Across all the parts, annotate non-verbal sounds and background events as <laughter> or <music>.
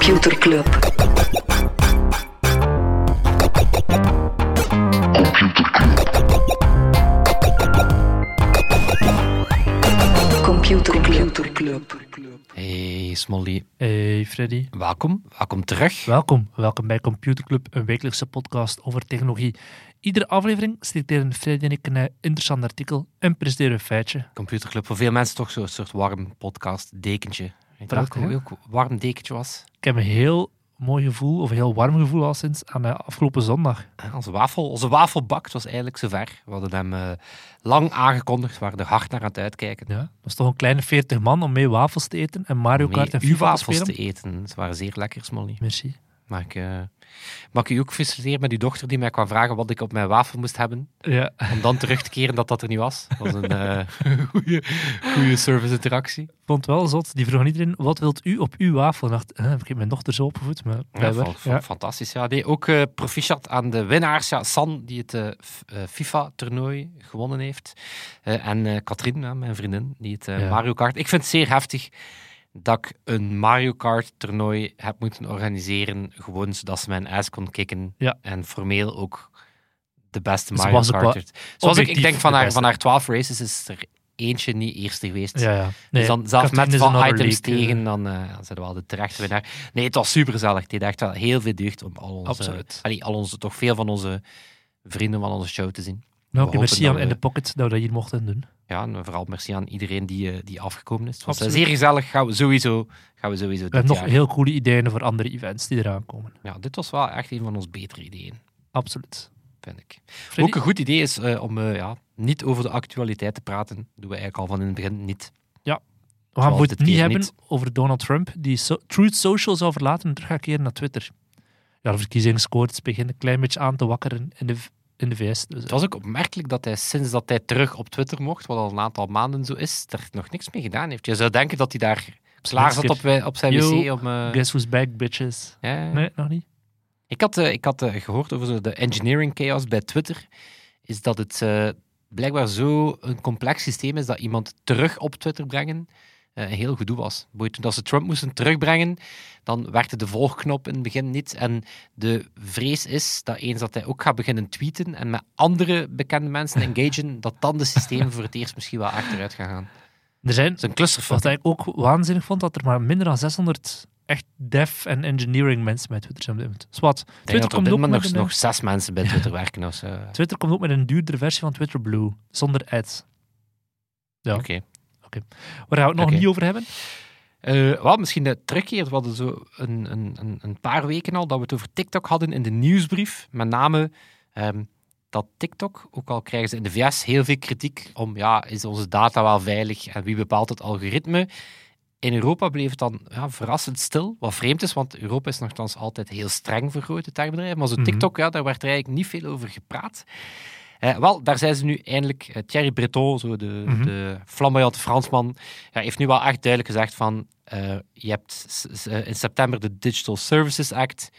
Computer Club. Computer Club. Hey Smolly, Hey Freddy, welkom. Welkom terug. welkom. Welkom bij Computer Club, een wekelijkse podcast over technologie. Iedere aflevering selecteren Freddy en ik een eh, interessant artikel en presenteren een feitje. Computerclub, voor veel mensen toch zo'n soort warm podcast dekentje. Prachtig, welke hè? ook warm dekentje was? Ik heb een heel mooi gevoel, of een heel warm gevoel al sinds aan de afgelopen zondag. Eh, Onze, wafel, onze wafelbak het was eigenlijk zover. We hadden hem eh, lang aangekondigd, we waren er hard naar aan het uitkijken. Ja, dat was toch een kleine 40 man om mee wafels te eten en Mario Kart en FIFA te wafels spelen. te eten. Ze waren zeer lekker, Smolly. Merci. Mag ik, eh, mag ik u ook feliciteren met uw dochter die mij kwam vragen wat ik op mijn wafel moest hebben? Ja, Om dan terug te keren dat dat er niet was. Dat was een <laughs> eh goede, goede service interactie. ik vond het wel zot. Die vroeg aan iedereen, wat wilt u op uw wafel? En dacht, eh, ik heb mijn dochter zo opgevoed, maar Ja, Ja, Fantastisch. Ja. Nee, ook eh, proficiat aan de winnaars. Ja, San, die het eh, FIFA-toernooi gewonnen heeft. En Katrien, mijn vriendin, die het. Mario Kart... Ik vind het zeer heftig dat ik een Mario Kart-toernooi heb moeten organiseren, gewoon zodat ze mijn ass kon kicken. Ja. En formeel ook de beste Mario Kart. Zoals ik, ik denk van de haar, beste. van haar 12 races is er eentje niet eerste geweest. ja. ja. Nee, dus dan zelfs met another items league, eh, tegen, dan zijn we wel de terechte winnaar. Nee, het was super gezellig. Het deed echt wel heel veel deugd om al onze, allee, al onze, toch veel van onze vrienden van onze show te zien. Nou, oké, merci aan In the Pocket dat we dat hier mochten doen. Ja, en vooral merci aan iedereen die, eh, die afgekomen is. Het was eh, Absoluut. zeer gezellig. Gaan we sowieso, gaan we sowieso dit hebben nog jaar. heel coole ideeën voor andere events die eraan komen. Ja, dit was wel echt een van onze betere ideeën, Absoluut. vind ik. Freddy? Ook een goed idee is eh, om ja, niet over de actualiteit te praten. Dat doen we eigenlijk al van in het begin niet. We gaan het niet hebben niet. over Donald Trump, die so Truth Social zou verlaten en terug gaat keren naar Twitter. Ja, de verkiezingsscores beginnen een klein beetje aan te wakkeren in de, in de VS. Dus, Het was ook opmerkelijk dat hij sinds dat hij terug op Twitter mocht, wat al een aantal maanden zo is, er nog niks mee gedaan heeft. Je zou denken dat hij daar klaar zat op, op zijn Yo, wc om... eh, Guess who's back, bitches. ja. Nee, nog niet? Ik had, eh, ik had eh, gehoord over de engineering chaos bij Twitter, is dat het blijkbaar zo een complex systeem is dat iemand terug op Twitter brengen een heel gedoe was. Toen dat ze Trump moesten terugbrengen, dan werkte de volgknop in het begin niet. En de vrees is dat eens dat hij ook gaat beginnen tweeten en met andere bekende mensen <laughs> engagen, dat dan de systemen voor het eerst misschien wel achteruit gaan gaan. Er zijn, een clusterfuck. wat ik ook waanzinnig vond, dat er maar minder dan 600 echt dev en engineering mensen bij Twitter zijn op dit moment. Zwat. Ik denk Twitter er komt, ook met nog, een, nog zes mensen bij Twitter werken. of zo. Twitter komt ook met een duurdere versie van Twitter Blue, zonder ads. Ja. Oké. Waar gaan we het nog niet over hebben? Eh, wel, misschien de terugkeer. We hadden zo een, een, een, paar weken al dat we het over TikTok hadden in de nieuwsbrief. Met name ehm, dat TikTok, ook al krijgen ze in de VS heel veel kritiek om, ja, is onze data wel veilig en wie bepaalt het algoritme? In Europa bleef het dan ja, verrassend stil, wat vreemd is, want Europa is nogthans altijd heel streng voor grote techbedrijven. Maar zo Mhm. TikTok, ja, daar werd er eigenlijk niet veel over gepraat. Eh, wel, daar zijn ze nu eindelijk. eh, Thierry Breton, zo de, Mhm. de flamboyante Fransman, ja, heeft nu wel echt duidelijk gezegd van eh, je hebt eh, in september de Digital Services Act.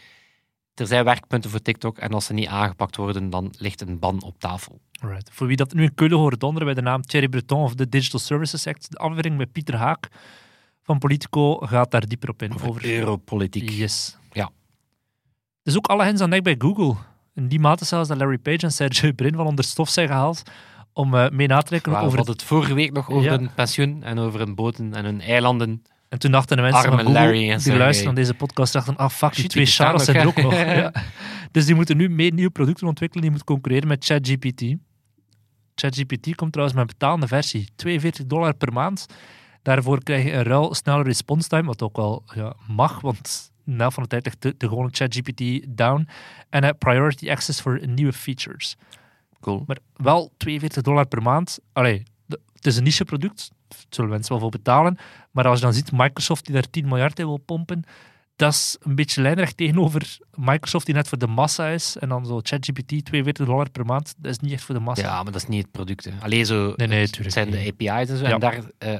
Er zijn werkpunten voor TikTok en als ze niet aangepakt worden, dan ligt een ban op tafel. Alright. Voor wie dat nu in Keulen hoort donderen bij de naam Thierry Breton of de Digital Services Act, de aflevering met Pieter Haak van Politico gaat daar dieper op in. Over, europolitiek. Yes. Ja. Dus ook alle hens aan dek bij Google. In die mate zelfs dat Larry Page en Sergey Brin van onder stof zijn gehaald om eh, mee na te We over hadden het vorige week nog over Ja. hun pensioen en over hun boten en hun eilanden. En toen dachten de mensen Arme van Google Larry en die luisteren naar deze podcast dachten, ah fuck, die Shit, twee Charles zijn er ook nog. Ja. Dus die moeten nu meer nieuwe producten ontwikkelen, die moeten concurreren met ChatGPT. ChatGPT komt trouwens met een betalende versie, 42 dollar per maand. Daarvoor krijg je een ruil snelle response time, wat ook wel ja, mag, want na van de tijd ligt de, de gewone ChatGPT down. En eh, priority access voor nieuwe features. Cool. Maar wel 42 dollar per maand. Allee, de- het is een niche product. Daar zullen mensen wel voor betalen. Maar als je dan ziet Microsoft die daar 10 miljard in wil pompen. Dat is een beetje lijnrecht tegenover Microsoft die net voor de massa is. En dan zo ChatGPT 42 dollar per maand. Dat is niet echt voor de massa. Ja, maar dat is niet het product. Hè. Alleen zo, Nee, nee, het zijn de. API's en zo. Ja. En daar eh,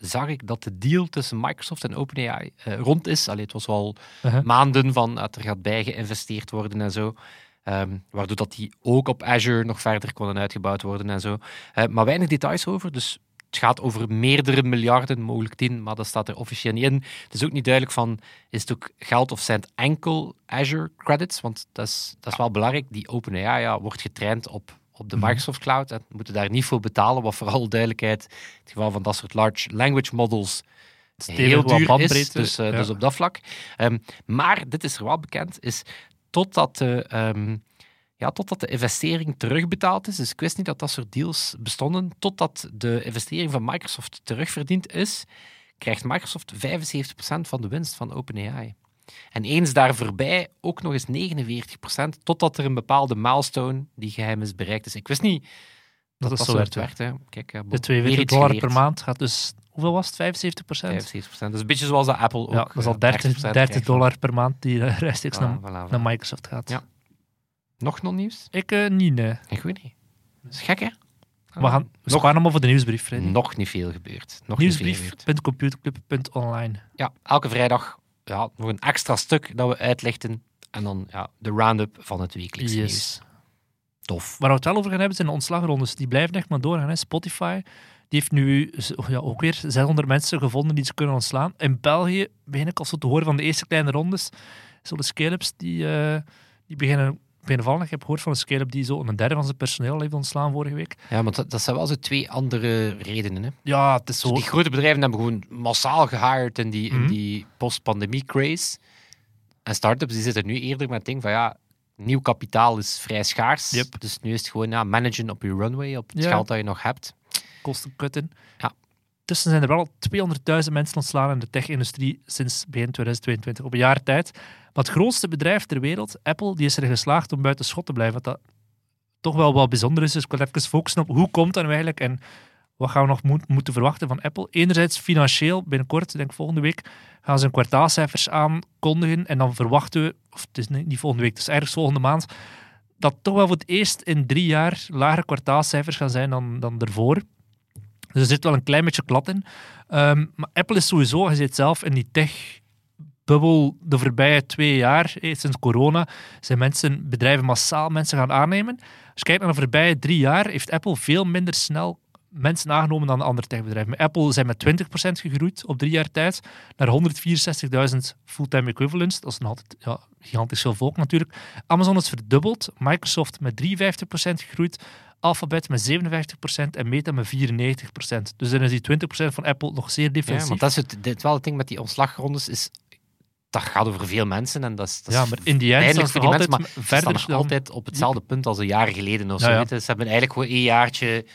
zag ik dat de deal tussen Microsoft en OpenAI eh, rond is. Allee, het was al Uh-huh. maanden van dat er gaat bij geïnvesteerd worden en zo. Ehm, waardoor dat die ook op Azure nog verder konden uitgebouwd worden en zo. Eh, maar weinig details over, dus het gaat over meerdere miljarden, mogelijk tien, maar dat staat er officieel niet in. Het is ook niet duidelijk van, is het ook geld of zijn het enkel Azure credits? Want dat is, dat is wel belangrijk. Die OpenAI ja, wordt getraind op, op de Mhm. Microsoft Cloud en moeten daar niet voor betalen, wat vooral duidelijkheid, in het geval van dat soort large language models, heel duur is. Dus, eh, ja. dus op dat vlak. Ehm, maar, dit is er wel bekend, is totdat de, ehm, ja, totdat de investering terugbetaald is, dus ik wist niet dat dat soort deals bestonden, totdat de investering van Microsoft terugverdiend is, krijgt Microsoft 75% van de winst van OpenAI. En eens daar voorbij ook nog eens 49%, totdat er een bepaalde milestone die geheim is bereikt. Dus ik wist niet Dat dat is dat zo werkt. Hè. Kijk, De bon, 42 weer iets dollar geleerd. per maand gaat dus... Hoeveel was het? 75% 75%. Dus een beetje zoals dat Apple ook. Ja, dat is al eh, 30, 30% 30 krijgt. dollar per maand die eh, rechtstreeks naar, Voilà, voilà, naar. Microsoft gaat. Ja. Nog non-nieuws? Ik eh, niet, nee. Ik weet niet. Dat is gek, hè? We, gaan, we Nog- sparen hem voor de nieuwsbrief, Freddy. Nog niet veel gebeurd. Nog niet veel gebeurd. Nieuwsbrief.computerclub.online. Ja, elke vrijdag ja, nog een extra stuk dat we uitlichten. En dan ja, de round-up van het wekelijkse nieuws. Yes. Tof. Waar we het wel over gaan hebben zijn de ontslagrondes. Die blijven echt maar doorgaan. Hè. Spotify die heeft nu z- ja, ook weer 600 mensen gevonden die ze kunnen ontslaan. In België begin ik al zo te horen van de eerste kleine rondes. Zo de scale-ups die, eh, die beginnen, beginnen vallen. Ik heb gehoord van een scale-up die zo een derde van zijn personeel heeft ontslaan vorige week. Ja, maar dat, dat zijn wel zo twee andere redenen. Hè. Ja, het is zo. Die grote bedrijven hebben gewoon massaal gehired in die, Mhm. in die post-pandemie craze. En start-ups die zitten nu eerder met het ding van ja, nieuw kapitaal is vrij schaars. Yep. Dus nu is het gewoon ja, managen op je runway, op het Ja. geld dat je nog hebt. kosten kutten. Ja. Tussen zijn er wel al 200.000 mensen ontslaan in de tech-industrie sinds begin 2022, op een jaar tijd. Maar het grootste bedrijf ter wereld, Apple, die is er geslaagd om buiten schot te blijven. Wat dat toch wel wat bijzonder is. Dus ik wil even focussen op hoe komt dat nu eigenlijk en wat gaan we nog moet- moeten verwachten van Apple. Enerzijds financieel, binnenkort, ik denk volgende week, gaan ze hun kwartaalcijfers aankondigen. En dan verwachten we, of het is niet niet volgende week, het is ergens volgende maand, dat toch wel voor het eerst in drie jaar lagere kwartaalcijfers gaan zijn dan, dan ervoor. Dus er zit wel een klein beetje klad in. Ehm, maar Apple is sowieso, je zit zelf in die tech-bubbel de voorbije twee jaar, eh, sinds corona, zijn mensen, bedrijven massaal mensen gaan aannemen. Als je kijkt naar de voorbije drie jaar, heeft Apple veel minder snel mensen aangenomen dan de andere techbedrijven. Apple zijn met 20% gegroeid op drie jaar tijd naar 164.000 fulltime equivalents. Dat is nog gigantisch veel volk natuurlijk. Amazon is verdubbeld, Microsoft met 53% gegroeid, Alphabet met 57% en Meta met 94%. Dus dan is die 20% van Apple nog zeer Ja, defensief. want dat is het, dit, wel het ding met die ontslagrondes. Is, dat gaat over veel mensen en dat is, dat is ja, maar in die staan voor die mensen, maar verder nog dan... altijd op hetzelfde punt als een jaar geleden of Ja, zo. ja. je. Ze hebben eigenlijk gewoon één jaartje...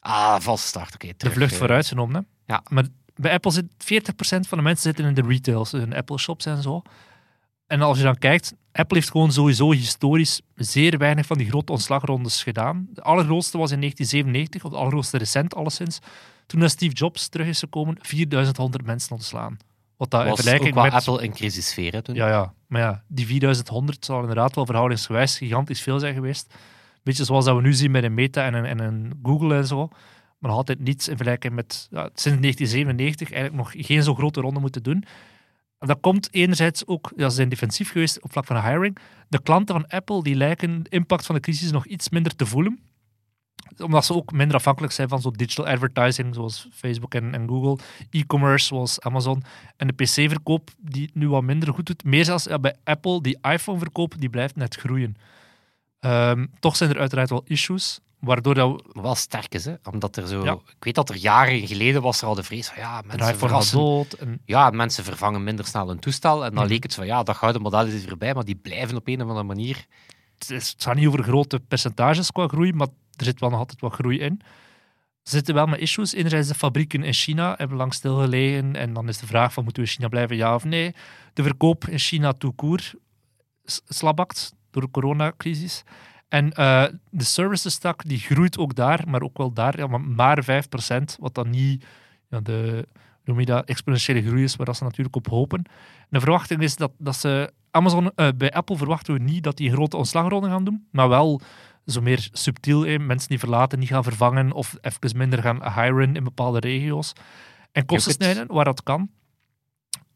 Ah, valse start. Oké, de vlucht eh, vooruit genomen. Hè? Ja. Maar bij Apple zit 40% van de mensen zitten in de retails, in Apple shops en zo. En als je dan kijkt, Apple heeft gewoon sowieso historisch zeer weinig van die grote ontslagrondes gedaan. De allergrootste was in 1997, of de allergrootste recent alleszins. Toen Steve Jobs terug is gekomen, 4100 mensen ontslaan. Wat dat in was ook met... Apple in crisissfeer hè, toen. Ja, ja. Maar ja, die 4100 zal inderdaad wel verhoudingsgewijs gigantisch veel zijn geweest. Beetje zoals dat we nu zien met een Meta en een, en een Google en zo. Maar nog altijd niets in vergelijking met ja, sinds 1997 eigenlijk nog geen zo grote ronde moeten doen. Dat komt enerzijds ook, ja, ze zijn defensief geweest op vlak van hiring. De klanten van Apple die lijken de impact van de crisis nog iets minder te voelen omdat ze ook minder afhankelijk zijn van zo digital advertising, zoals Facebook en, en Google, e-commerce, zoals Amazon, en de PC-verkoop, die nu wat minder goed doet. Meer zelfs bij Apple, die iPhone-verkoop, die blijft net groeien. Ehm, toch zijn er uiteraard wel issues, waardoor dat wel sterk is, hè? Omdat er zo... Ja. Ik weet dat er jaren geleden was er al de vrees van ja, mensen verrassen... dood. En, Ja, mensen vervangen minder snel een toestel. En dan Mhm. leek het van ja, dat gouden model is voorbij, maar die blijven op een of andere manier... het, is, het gaat niet over grote percentages qua groei, maar er zit wel nog altijd wat groei in. Er zitten wel met issues. Enerzijds de fabrieken in China hebben lang stilgelegen. En dan is de vraag van moeten we in China blijven, ja of nee. De verkoop in China s- slabakt door de coronacrisis. En eh, de services tak die groeit ook daar, maar ook wel daar, ja, maar, maar 5%, wat dan niet ja, de noem je dat, exponentiële groei is, waar dat ze natuurlijk op hopen. En de verwachting is dat, dat ze Amazon, eh, bij Apple verwachten we niet dat die een grote ontslagronde gaan doen, maar wel zo meer subtiel, eh, mensen die verlaten, niet gaan vervangen of even minder gaan hiren in bepaalde regio's. En kosten snijden waar dat kan.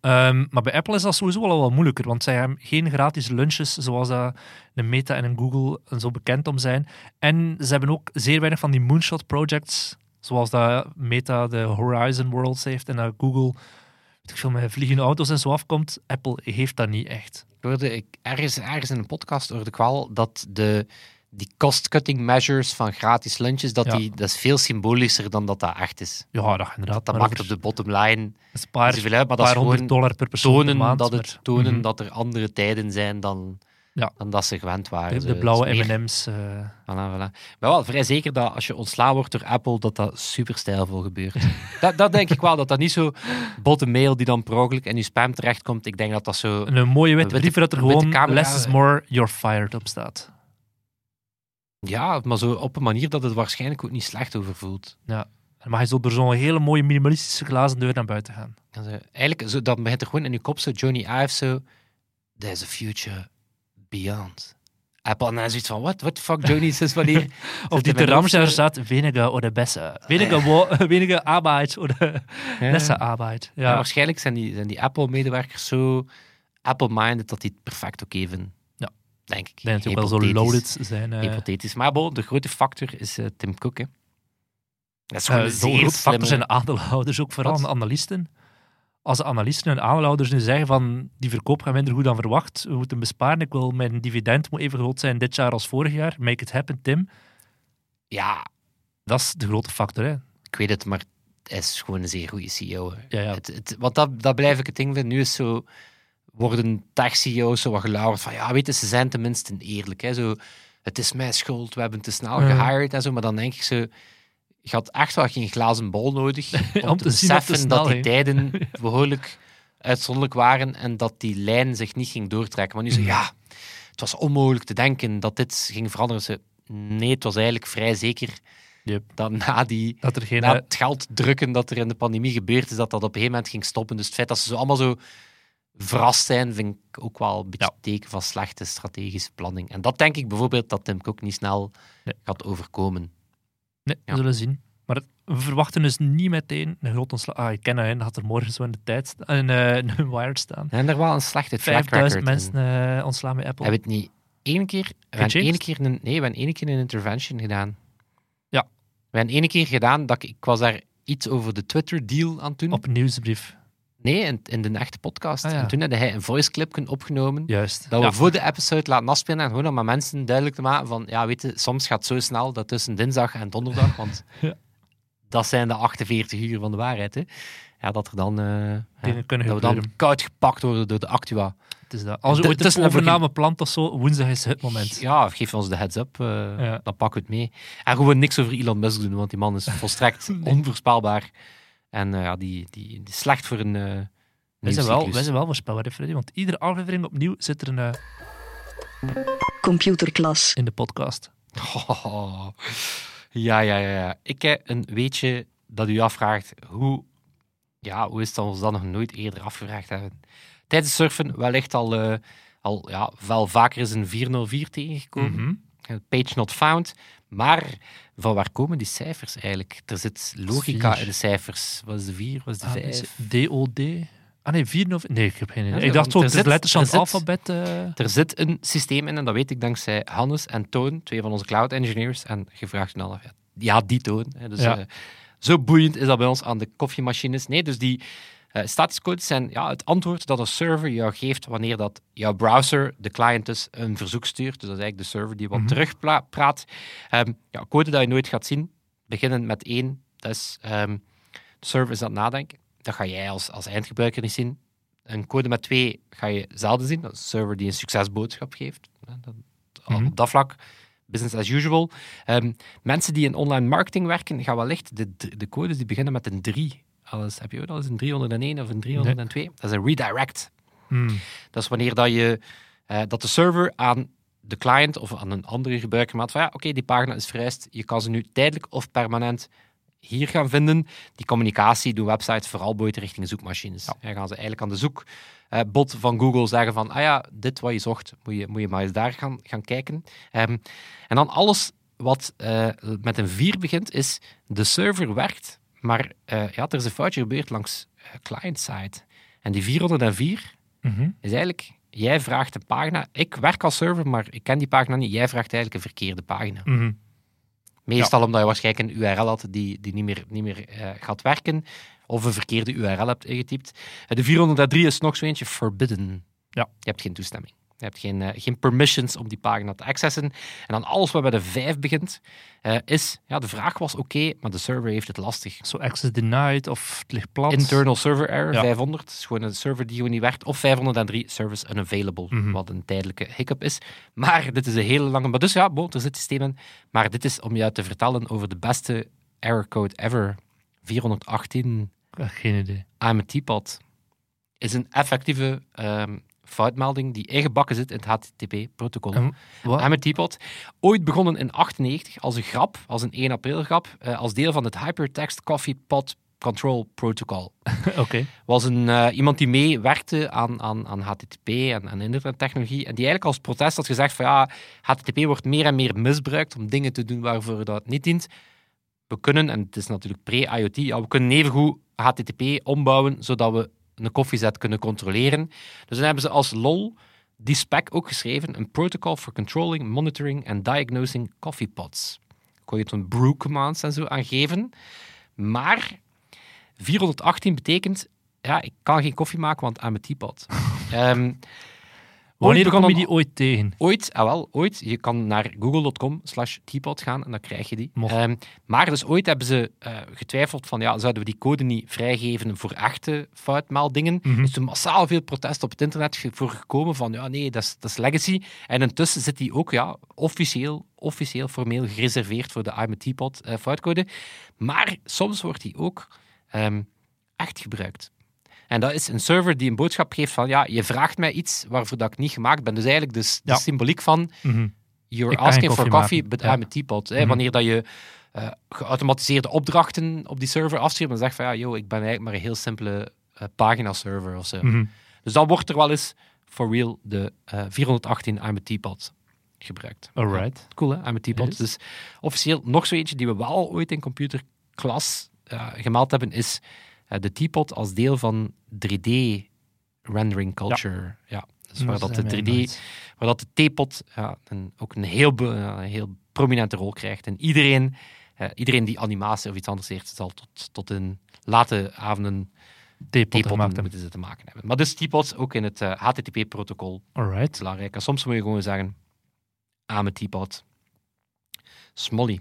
Ehm, maar bij Apple is dat sowieso wel wat moeilijker, want zij hebben geen gratis lunches zoals dat een Meta en een Google zo bekend om zijn. En ze hebben ook zeer weinig van die moonshot projects Zoals dat Meta de Horizon Worlds heeft en dat Google weet veel, met vliegende auto's en zo afkomt. Apple heeft dat niet echt. Ik hoorde ergens, ergens in een podcast hoorde ik wel dat de, die cost-cutting measures van gratis lunches, dat, Ja. die, dat is veel symbolischer dan dat dat echt is. Ja, dat inderdaad. Dat, maakt op de bottom line een paar, niet zoveel uit, maar dat is gewoon dollar per persoon per tonen, maand. dat, het, maar- tonen Mhm. dat er andere tijden zijn dan, Ja. dan dat ze gewend waren. de, blauwe M&M's. eh, Voilà, voilà. Ik ben wel vrij zeker dat als je ontslaan wordt door Apple, dat dat super stijlvol gebeurt. <laughs> dat, dat denk ik wel, dat dat niet zo botte mail die dan per ongeluk in je spam terechtkomt. Ik denk dat dat zo... een mooie witte witte- brief dat er gewoon less is more, you're fired op staat. Ja, maar zo op een manier dat het waarschijnlijk ook niet slecht over voelt. Dan mag je zo door zo'n hele mooie minimalistische glazen deur naar buiten gaan. En zo, eigenlijk, zo, dan begint er gewoon in je kop zo, Johnny Ive zo, there's a future beyond. Apple, en dan zoiets van, what, what the fuck, Johnny, sinds wanneer? <laughs> Of die te Ramscher zo- staat, weniger oder besser. Weniger, wo, <laughs> weniger Arbeit oder Ja. besser Arbeit. Ja, Ja, waarschijnlijk zijn die, zijn die Apple-medewerkers zo Apple-minded dat die het perfect oké vinden. Denk ik. dat ook wel zo loaded zijn. eh. Hypothetisch. Maar bon, de grote factor is eh, Tim Cook. Hè. Dat is Eh, gewoon een Zo'n zeer groot factor zijn de aandeelhouders, ook vooral Wat? de analisten. Als de analisten en aandeelhouders nu zeggen van die verkoop gaat minder goed dan verwacht, we moeten besparen, ik wil mijn dividend moet even groot zijn dit jaar als vorig jaar, make it happen, Tim. Ja, Dat is de grote factor, hè. ik weet het, maar hij is gewoon een zeer goede CEO. Ja, ja. Het, het, want dat, dat blijf ik het ding vinden. Nu is zo, worden tech-CEO's zo wat gelauwerd van, ja, weet je, ze zijn tenminste eerlijk. Hè? Zo, het is mijn schuld, we hebben te snel Ja. gehired en zo. Maar dan denk ik zo, je had echt wel geen glazen bol nodig <laughs> om, Om te, te zien op de beseffen dat die tijden <laughs> behoorlijk uitzonderlijk waren en dat die lijn zich niet ging doortrekken. Maar nu zo, ja, het was onmogelijk te denken dat dit ging veranderen. Ze, nee, het was eigenlijk vrij zeker Yep. dat na die Dat er geen... na eh, het geld drukken dat er in de pandemie gebeurd is, dat dat op een gegeven moment ging stoppen. Dus het feit dat ze zo allemaal zo verrast zijn, vind ik ook wel een beetje Ja. teken van slechte strategische planning. En dat denk ik bijvoorbeeld dat Tim Cook niet snel Nee. gaat overkomen. Nee, we zullen zien. Maar het- we verwachten dus niet meteen een groot ontslag. Ah, ik ken dat had er morgen zo in de tijd sta- in, eh, een Wired staan. En er wel een slechte track 5000 record mensen eh, ontslaan bij Apple. Heb je het niet één keer... We keer een, nee, we hebben één keer een intervention gedaan. Ja. We hebben één keer gedaan dat ik, ik was daar iets over de Twitter-deal aan het doen. Op een nieuwsbrief. Nee, in, in de echte podcast. Ah, ja. En toen had hij een voice clip opgenomen. Juist. Dat Ja. we voor de episode laten afspelen en gewoon om aan mensen duidelijk te maken van, ja, weet je, soms gaat het zo snel dat tussen dinsdag en donderdag, want <laughs> Ja. dat zijn de 48 uur van de waarheid, hè. Ja, dat er dan, eh, ja, Dingen kunnen dat we dan koud gepakt worden door de Actua. Het is dat. Als je ooit een overname plant of zo, woensdag is het moment. Ja, geef ons de heads-up, eh, Ja. dan pakken we het mee. En gewoon niks over Elon Musk doen, want die man is volstrekt <laughs> onvoorspelbaar. En eh, ja, die, die, die is slecht voor een uh, Wij zijn, wel, wij zijn wel voorspelbaar, hè, Freddy, want iedere aflevering opnieuw zit er een eh, Computerklas. in de podcast. Oh, <laughs> ja, ja, ja, ja. Ik heb een weetje dat u afvraagt hoe, ja, hoe is het dat we ons dat nog nooit eerder afgevraagd hebben. Tijdens surfen wellicht al, eh, al ja, wel vaker is een 404 tegengekomen. Mhm. Page not found. Maar van waar komen die cijfers eigenlijk? Er zit logica in de cijfers. Wat is de 4? Wat is de Ah, 5? is het DOD. Ah nee, 4 of... Nee, ik heb geen idee. Ja, ik dacht zo, zit- letters van het alfabet. eh. Er zit een systeem in, en dat weet ik dankzij Hannes en Toon, twee van onze cloud engineers. En gevraagd toen al, ja, die Toon. Dus, Ja. eh, zo boeiend is dat bij ons aan de koffiemachines. Nee, dus die statische codes zijn ja, het antwoord dat een server jou geeft wanneer dat jouw browser, de client dus, een verzoek stuurt. Dus dat is eigenlijk de server die wat Mhm. terugpraat. Ehm ja, code dat je nooit gaat zien, beginnen met één. Dat is, ehm, de server is aan het nadenken. Dat ga jij als, als eindgebruiker niet zien. Een code met twee ga je zelden zien. Dat is een server die een succesboodschap geeft. Dat- Mhm. Op dat vlak, business as usual. Ehm, mensen die in online marketing werken, gaan wellicht de, de codes die beginnen met een 3. Alles, heb je ook al eens een 301 of een 302? Dat is een redirect. Hmm. Dat is wanneer dat, je, eh, dat de server aan de client of aan een andere gebruiker maakt van ja, oké, die pagina is vereist. Je kan ze nu tijdelijk of permanent hier gaan vinden. Die communicatie doen websites vooral buiten richting zoekmachines. Dan gaan ze eigenlijk aan de zoekbot van Google zeggen van ah ja, dit wat je zocht, moet je, moet je maar eens daar gaan, gaan kijken. Ehm, en dan alles wat eh, met een 4 begint, is de server werkt, maar eh, ja, er is een foutje gebeurd langs eh, client-side. En die 404 Mhm. is eigenlijk, jij vraagt een pagina. Ik werk als server, maar ik ken die pagina niet. Jij vraagt eigenlijk een verkeerde pagina. Mhm. Meestal omdat je waarschijnlijk een URL had die, die niet meer, niet meer eh, gaat werken. Of een verkeerde URL hebt ingetypt. De 403 is nog zo eentje, forbidden. Ja. Je hebt geen toestemming. Je hebt geen, eh, geen permissions om die pagina te accessen. En dan alles wat bij de 5 begint, eh, is, ja, de vraag was oké, maar de server heeft het lastig. Zo access denied of het ligt plat. Internal server error, Ja. 500. is gewoon een server die gewoon niet werkt. Of 503, service unavailable, Mhm. wat een tijdelijke hiccup is. Maar dit is een hele lange... Maar dus ja, bon, er zit systeem in. Maar dit is om jou te vertellen over de beste error code ever. 418, Ik heb Geen idee. I'm a teapot. Is een effectieve ehm, foutmelding die ingebakken zit in het HTTP-protocol. I'm a teapot. Ooit begonnen in 98 als een grap, als een 1 april grap, eh, als deel van het Hypertext Coffee Pot Control Protocol <laughs> Oké. was een, eh, iemand die meewerkte aan, aan, aan HTTP en, en internettechnologie. En die eigenlijk als protest had gezegd van ja, HTTP wordt meer en meer misbruikt om dingen te doen waarvoor dat niet dient. We kunnen, en het is natuurlijk pre-IoT, ja, we kunnen evengoed HTTP ombouwen zodat we een koffiezet kunnen controleren. Dus dan hebben ze als lol die spec ook geschreven, een protocol for controlling, monitoring and diagnosing coffee pots. Kon je toen brew commands en zo aangeven. Maar 418 betekent, ja, ik kan geen koffie maken, want aan mijn teapot. <laughs> Ehm Wanneer kom je die ooit tegen? Ooit, ah wel, ooit. Je kan naar google.com slash teapot gaan en dan krijg je die. Ehm, maar dus ooit hebben ze eh, getwijfeld van, ja, zouden we die code niet vrijgeven voor echte foutmeldingen? Mhm. Er is toen massaal veel protest op het internet voor gekomen van, ja, nee, dat is, dat is legacy. En intussen zit die ook, ja, officieel, officieel, formeel gereserveerd voor de I'm a Teapot foutcode. Maar soms wordt die ook ehm, echt gebruikt. En dat is een server die een boodschap geeft van, ja, je vraagt mij iets waarvoor dat ik niet gemaakt ben. Dus eigenlijk de, de Ja. symboliek van, Mhm. you're Ik asking for coffee, but Ja. I'm a teapot. Hè. Mhm. Wanneer dat je eh, geautomatiseerde opdrachten op die server afstuurt, dan zeg je van, ja, yo, ik ben eigenlijk maar een heel simpele eh, pagina-server of zo. Mhm. Dus dan wordt er wel eens, for real, de eh, 418 I'm a teapot gebruikt. Alright. Cool, hè? I'm a teapot. Dus officieel nog zo eentje die we wel ooit in computerklas eh, gemeld hebben, is eh, de teapot als deel van 3D-rendering culture. Ja. Dus waar dat de 3D, waar dat de theepot ja, een, ook een heel, een heel prominente rol krijgt. En iedereen, eh, iedereen die animatie of iets anders heeft, zal tot, tot in late avonden Theepot theepotten moeten ze te maken hebben. Maar dus teapots ook in het eh, HTTP-protocol Alright. belangrijk. En soms moet je gewoon zeggen, aan mijn teapot. Smolly.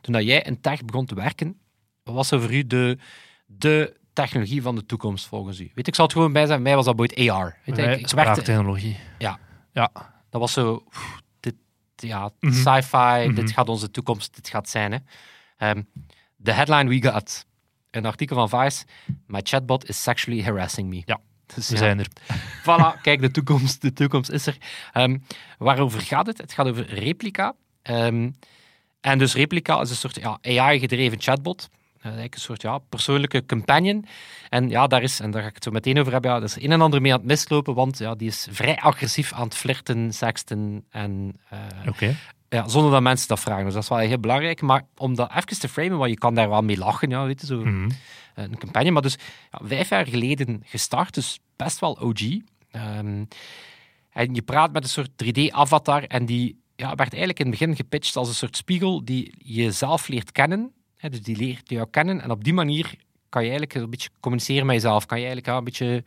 Toen dat jij in tech begon te werken, wat was er voor u de, de technologie van de toekomst volgens u? Weet, ik zal het gewoon bij zijn, mij was dat ooit AR. Weet je, ik, ik werkte, Spraaktechnologie. Ja. Ja. dat was zo, pff, dit, ja, Mhm. sci-fi, Mhm. dit gaat onze toekomst, dit gaat zijn. Ehm, de headline we got, een artikel van Vice, my chatbot is sexually harassing me. Ja, <laughs> Dus We ja, zijn er. <laughs> Voilà, kijk, de toekomst, de toekomst is er. Ehm, waarover gaat het? Het gaat over Replica. Ehm, en dus Replica is een soort ja, AI-gedreven chatbot. Eh, eigenlijk een soort ja, persoonlijke companion. En ja, daar is, en daar ga ik het zo meteen over hebben, ja, er is een en ander mee aan het mislopen, want ja, die is vrij agressief aan het flirten, sexten en eh, ja, zonder dat mensen dat vragen. Dus dat is wel heel belangrijk. Maar om dat even te framen, want je kan daar wel mee lachen, ja, weet je, zo Mhm. een campagne. Maar dus ja, vijf jaar geleden gestart, dus best wel OG. Ehm, en je praat met een soort 3D-avatar en die ja, werd eigenlijk in het begin gepitcht als een soort spiegel die jezelf leert kennen. Dus die leert jou kennen en op die manier kan je eigenlijk een beetje communiceren met jezelf. Kan je eigenlijk ja, een beetje...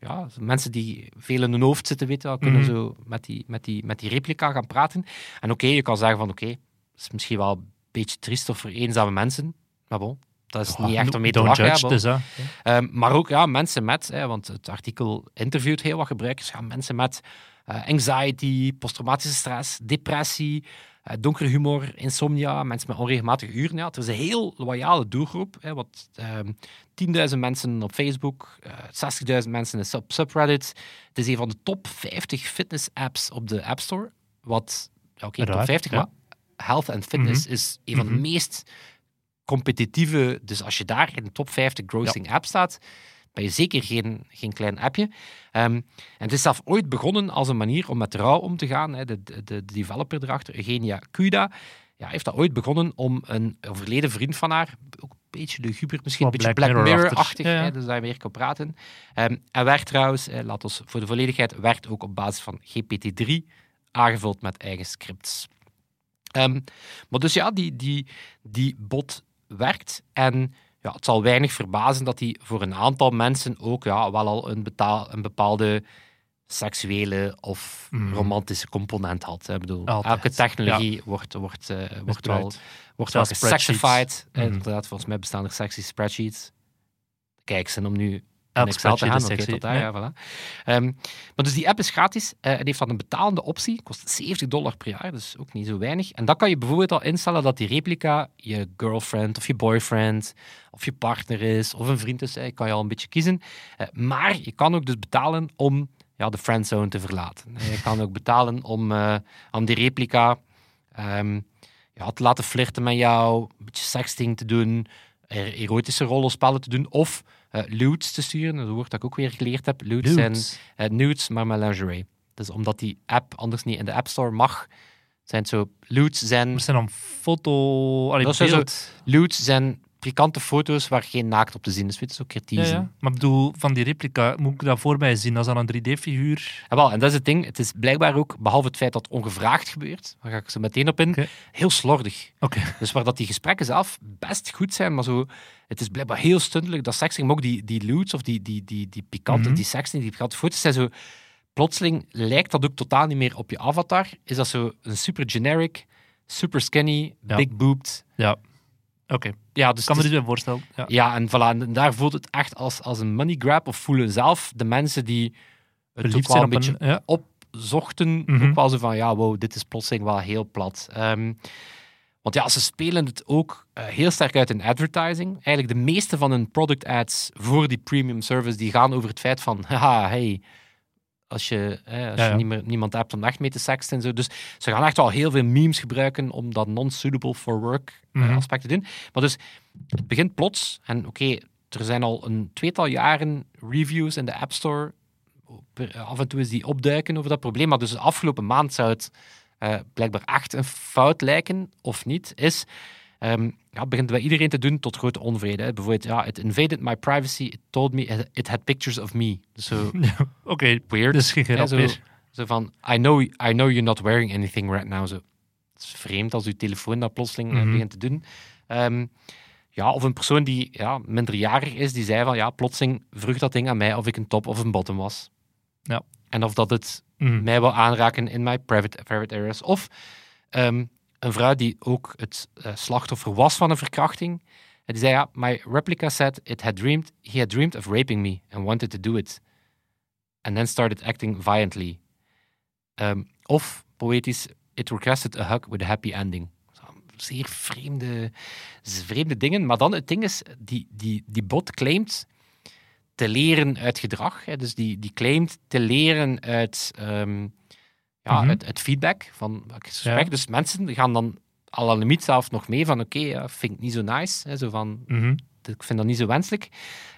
Ja, mensen die veel in hun hoofd zitten, weten wel, kunnen Mhm. zo met die, met, die, met die replica gaan praten. En oké, je kan zeggen van oké, dat is misschien wel een beetje triest of voor eenzame mensen. Maar bon, dat is niet echt om mee te Don't lachen. judge, dus, hè. Ehm, maar ook ja, mensen met, hè, want het artikel interviewt heel wat gebruikers, ja, mensen met eh, anxiety, posttraumatische stress, depressie, eh, donkere humor, insomnia, mensen met onregelmatige uren. Ja, het is een heel loyale doelgroep. Hè, wat, ehm 10.000 mensen op Facebook, eh 60.000 mensen in sub subreddit. Het is een van de top 50 fitness-apps op de App Store. Wat, oké, top Raar, 50, ja. maar health en fitness is een van de Mhm. meest competitieve. Dus als je daar in de top 50 grossing app staat, ben je zeker geen, geen klein appje. Ehm, en het is zelf ooit begonnen als een manier om met rouw om te gaan. Hè. De, de, de developer erachter, Eugenia Kuda, ja, heeft dat ooit begonnen om een overleden vriend van haar, ook een beetje de Hubert, misschien een beetje Black Black Mirror-achtig. Mirror-achtig, Ja, dus daar weer kan praten. Ehm, en werd trouwens, eh, laat ons voor de volledigheid, werd ook op basis van GPT-3 aangevuld met eigen scripts. Ehm, maar dus ja, die, die, die bot werkt. En ja, het zal weinig verbazen dat die voor een aantal mensen ook ja, wel al een, betaal, een bepaalde seksuele of Mhm. romantische component had. hè. Ik bedoel, Altijd, elke technologie wordt, wordt, eh, wordt wel, wordt wel gesexified. Inderdaad, volgens mij bestaan er sexy spreadsheets. Kijk, ze om nu Elk te gaan. sexy. tot daar, Ja. ja, voilà. Ehm, maar dus die app is gratis eh, en heeft dan een betalende optie. Kost 70 dollar per jaar, dus ook niet zo weinig. En dan kan je bijvoorbeeld al instellen dat die replica je girlfriend of je boyfriend of je partner is of een vriend is. Kan je al een beetje kiezen. Eh, maar je kan ook dus betalen om ja, de friendzone te verlaten. Eh, Je kan ook betalen om, om die replica ehm, ja, te laten flirten met jou, een beetje sexting te doen, er- erotische rollenspellen te doen of eh lewds te sturen. Dat woord dat ik ook weer geleerd heb. Lewds zijn Nudes. eh, nudes, maar met lingerie. Dus omdat die app anders niet in de App Store mag, zijn het zo... Lewds zijn, Er zijn dan foto... Allee, Dat zo- beeld. lewds zijn pikante foto's waar geen naakt op te zien is. Weet je, zo Ja, kritieken. ja. Maar ik bedoel, van die replica, moet ik dat voor mij zien als dan een 3D-figuur? En, wel, en dat is het ding. Het is blijkbaar ook, behalve het feit dat het ongevraagd gebeurt, daar ga ik zo meteen op in, heel slordig. Oké. Dus waar dat die gesprekken zelf best goed zijn, maar zo, het is blijkbaar heel stuntelijk, dat sexting, maar ook die, die lewds of die, die, die, die pikante, Mhm. die sexting, die pikante foto's zijn zo... Plotseling lijkt dat ook totaal niet meer op je avatar. Is dat zo een super generic, super skinny, Ja. big boobed. Ja. Oké. Ja, dus Ik kan me dit wel voorstellen. Ja. ja, en voilà, en daar voelt het echt als, als een money grab, of voelen zelf de mensen die het ook Verliefd wel een beetje een... Ja. opzochten, Mhm. ook wel zo van, ja, wow, dit is plotseling wel heel plat. Ehm, want ja, ze spelen het ook eh, heel sterk uit in advertising. Eigenlijk de meeste van hun product ads voor die premium service, die gaan over het feit van, <laughs> haha, hey, als je, hè, als Ja, je niet meer, niemand hebt om echt mee te sexten en zo. Dus ze gaan echt wel heel veel memes gebruiken om dat non-suitable for work eh, Mhm. aspect te doen. Maar dus, het begint plots. En oké, er zijn al een tweetal jaren reviews in de App Store. Af en toe is die opduiken over dat probleem. Maar dus de afgelopen maand zou het eh, blijkbaar echt een fout lijken, of niet, is... ehm ja, begint bij iedereen te doen tot grote onvrede. hè. Bijvoorbeeld, ja, it invaded my privacy, it told me it had pictures of me. Dus zo <laughs> Oké, weird. dus geen grap zo, van, I know, I know you're not wearing anything right now. Zo. Het is vreemd als uw telefoon dat plotseling eh, Mhm. begint te doen. Ehm, ja, of een persoon die ja, minderjarig is, die zei van, ja, plotseling vroeg dat ding aan mij of ik een top of een bottom was. Ja. En of dat het Mhm. mij wil aanraken in mijn private, private areas. Of ehm, een vrouw die ook het eh, slachtoffer was van een verkrachting. En die zei, ja, my replica said it had dreamed, he had dreamed of raping me and wanted to do it. And then started acting violently. Ehm, of, poëtisch, it requested a hug with a happy ending. Zeer vreemde, vreemde dingen. Maar dan, het ding is, die, die, die bot claimt te leren uit gedrag. Hè. Dus die, die claimt te leren uit, ehm, ja, Mhm. uit, uit feedback van welk gesprek. Ja. Dus mensen gaan dan al aan de limiet zelf nog mee van oké, ja, vind ik niet zo nice. Hè. Zo van, Mhm. ik vind dat niet zo wenselijk.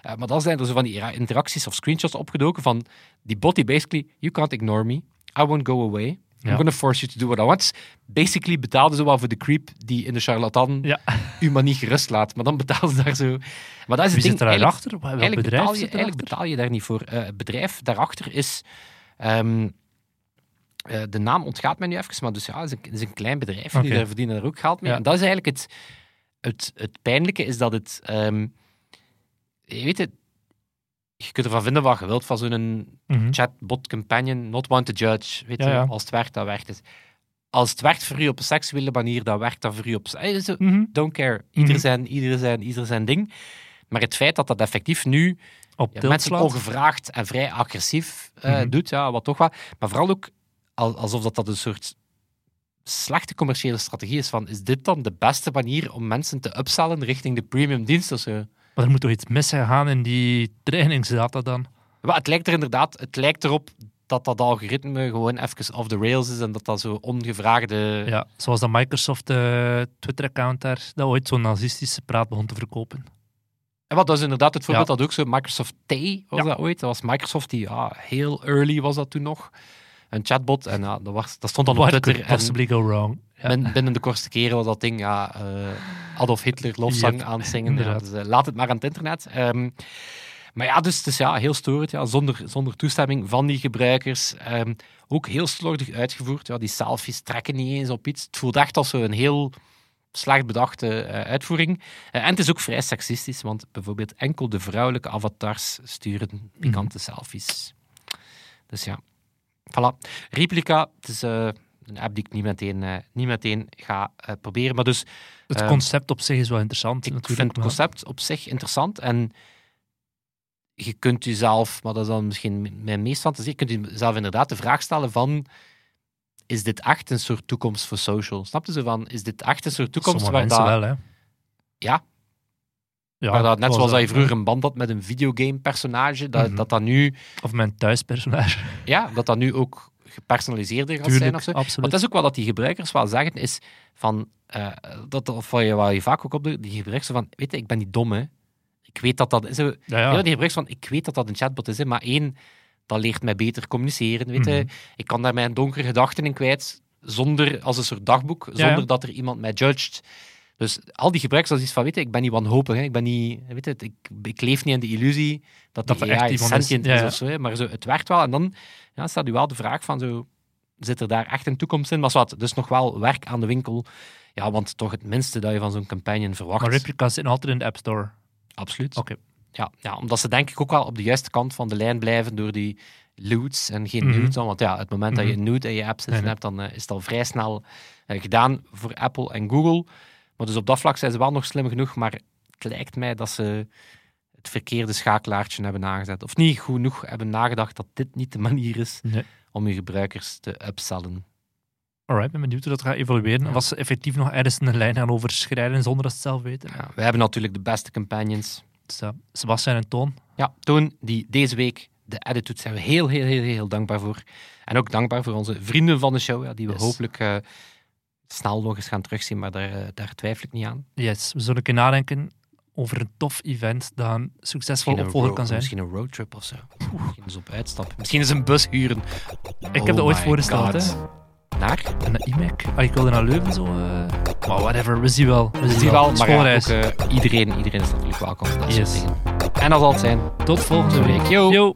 Eh, maar dan zijn er zo van die ra- interacties of screenshots opgedoken van die bot die basically, you can't ignore me, I won't go away, I'm Ja. gonna force you to do what I want. Basically betaalden ze wel voor de creep die in de charlatan Ja. u maar niet gerust laat. Maar dan betaalden ze daar zo... Maar dat is het ding. zit eigenlijk- achter? Welk Eigenlijk bedrijf betaal, je, zit eigenlijk erachter? betaal je daar niet voor. Eh, het bedrijf daarachter is... ehm, eh, de naam ontgaat mij nu even, maar dus ja, het is een, het is een klein bedrijf. Oké. Die daar verdienen er ook geld mee. Ja. En dat is eigenlijk het, het, het pijnlijke, is dat het... ehm, je weet het, je kunt ervan vinden wat je wilt van zo'n Mhm. chatbot companion, not one to judge. Weet Ja, je, als het werkt, dan werkt het. Als het werkt voor u op een seksuele manier, dan werkt dat voor u op... Eh, zo- Mhm. Don't care. Ieder, Mhm. zijn, ieder, zijn, ieder zijn ding. Maar het feit dat dat effectief nu Op ja, mensen ongevraagd en vrij agressief eh, doet, ja, wat toch wel. Maar vooral ook alsof dat, dat een soort slechte commerciële strategie is van, is dit dan de beste manier om mensen te upsellen richting de premium dienst of zo? Maar er moet toch iets mis zijn gaan in die trainingsdata dan? Maar het lijkt er inderdaad, het lijkt erop dat dat algoritme gewoon even off the rails is en dat dat zo ongevraagde... Ja, zoals dat Microsoft eh, Twitter-account daar, dat ooit zo'n nazistische praat begon te verkopen. En wat dat is inderdaad het voorbeeld Ja. dat ook zo Microsoft T was Ja. dat ooit. Dat was Microsoft die ja, heel early was dat toen nog. Een chatbot en ja, dat, was, dat stond dan op Twitter. possibly go wrong? Ja. binnen de kortste keren was dat ding ja, eh, Adolf Hitler lofzang Yep, aan het zingen. Ja, inderdaad. dus, eh, laat het maar aan het internet. Ehm, Maar ja, dus, dus ja, heel storend. Ja, zonder, zonder toestemming van die gebruikers. Ehm, ook heel slordig uitgevoerd. Ja, die selfies trekken niet eens op iets. Het voelt echt als een heel slecht bedachte eh, uitvoering. En het is ook vrij seksistisch, want bijvoorbeeld enkel de vrouwelijke avatars sturen pikante selfies. Dus ja, voilà. Replica, het is eh, een app die ik niet meteen, eh, niet meteen ga eh, proberen. Maar dus Het Ehm, concept op zich is wel interessant. ik natuurlijk, vind het maar- concept op zich interessant en je kunt jezelf, maar dat is dan misschien mijn meest fantasie, je kunt jezelf inderdaad de vraag stellen van is dit echt een soort toekomst voor social? Snap je zo van, is dit echt een soort toekomst Sommige waar mensen dat, wel, hè. Ja. Ja, dat net zoals dat je vroeger een band had met een videogame-personage, dat, Mhm. dat dat nu, Of mijn thuispersonage. <laughs> ja, dat dat nu ook gepersonaliseerder gaat zijn Tuurlijk, of zo. absoluut. Want dat is ook wel dat die gebruikers wel zeggen, is van, eh, dat, of wat je, wat je vaak ook op de, die gebruikers van, weet je, ik ben niet dom, hè. Ik weet dat dat... Zo, ja, die gebruikt van, ik weet dat dat een chatbot is, hè, maar één, dat leert mij beter communiceren. Weet je. Mhm. Ik kan daar mijn donkere gedachten in kwijt, zonder, als een soort dagboek, ja. zonder dat er iemand mij judgt. Dus al die gebruikers, dat is iets van, weet je, ik ben niet wanhopig, hè. ik ben niet, weet je, ik, ik leef niet in de illusie dat, Dat die echt AI is. sentient is, Ja, of zo, hè. maar zo, het werkt wel. En dan ja, staat u wel de vraag van, zo, zit er daar echt een toekomst in? Maar wat, dus nog wel werk aan de winkel. Ja, want toch het minste dat je van zo'n campagne verwacht. Maar replica's zitten altijd in de App Store. Absoluut. Oké. Ja, ja, omdat ze denk ik ook wel op de juiste kant van de lijn blijven door die loots en geen nudes. dan. Want ja, het moment dat je Mhm. een nude in je app zitten hebt, dan eh, is het al vrij snel eh, gedaan voor Apple en Google. Maar dus op dat vlak zijn ze wel nog slim genoeg, maar het lijkt mij dat ze het verkeerde schakelaartje hebben aangezet. Of niet goed genoeg hebben nagedacht dat dit niet de manier is Nee. om je gebruikers te upsellen. Alright, ben benieuwd hoe dat gaat evolueren. Of ze effectief nog ergens een lijn gaan overschrijden zonder dat ze het zelf weten. Ja, wij hebben natuurlijk de beste companions. Dus, uh, Sebastian en Toon. Ja, Toon, die deze week de edit doet, zijn we heel, heel, heel, heel dankbaar voor. En ook dankbaar voor onze vrienden van de show, ja, die we Yes. hopelijk eh, snel nog eens gaan terugzien, maar daar, eh, daar twijfel ik niet aan. Yes, we zullen keer nadenken over een tof event dat een succesvol opvolger kan zijn. misschien een roadtrip of zo. Misschien eens op uitstap. Misschien eens een bus huren. Ik heb Oh dat ooit my voorgesteld, hè. Naar? De IMAC. Ah, ik wilde naar Leuven zo. eh, Maar whatever, we zien wel. We, We zien wel, maar ja, Schoolreis. ook, eh, iedereen, iedereen is natuurlijk welkom. Dat Yes. dingen. En dat zal het zijn. Tot volgende week. Yo. Yo.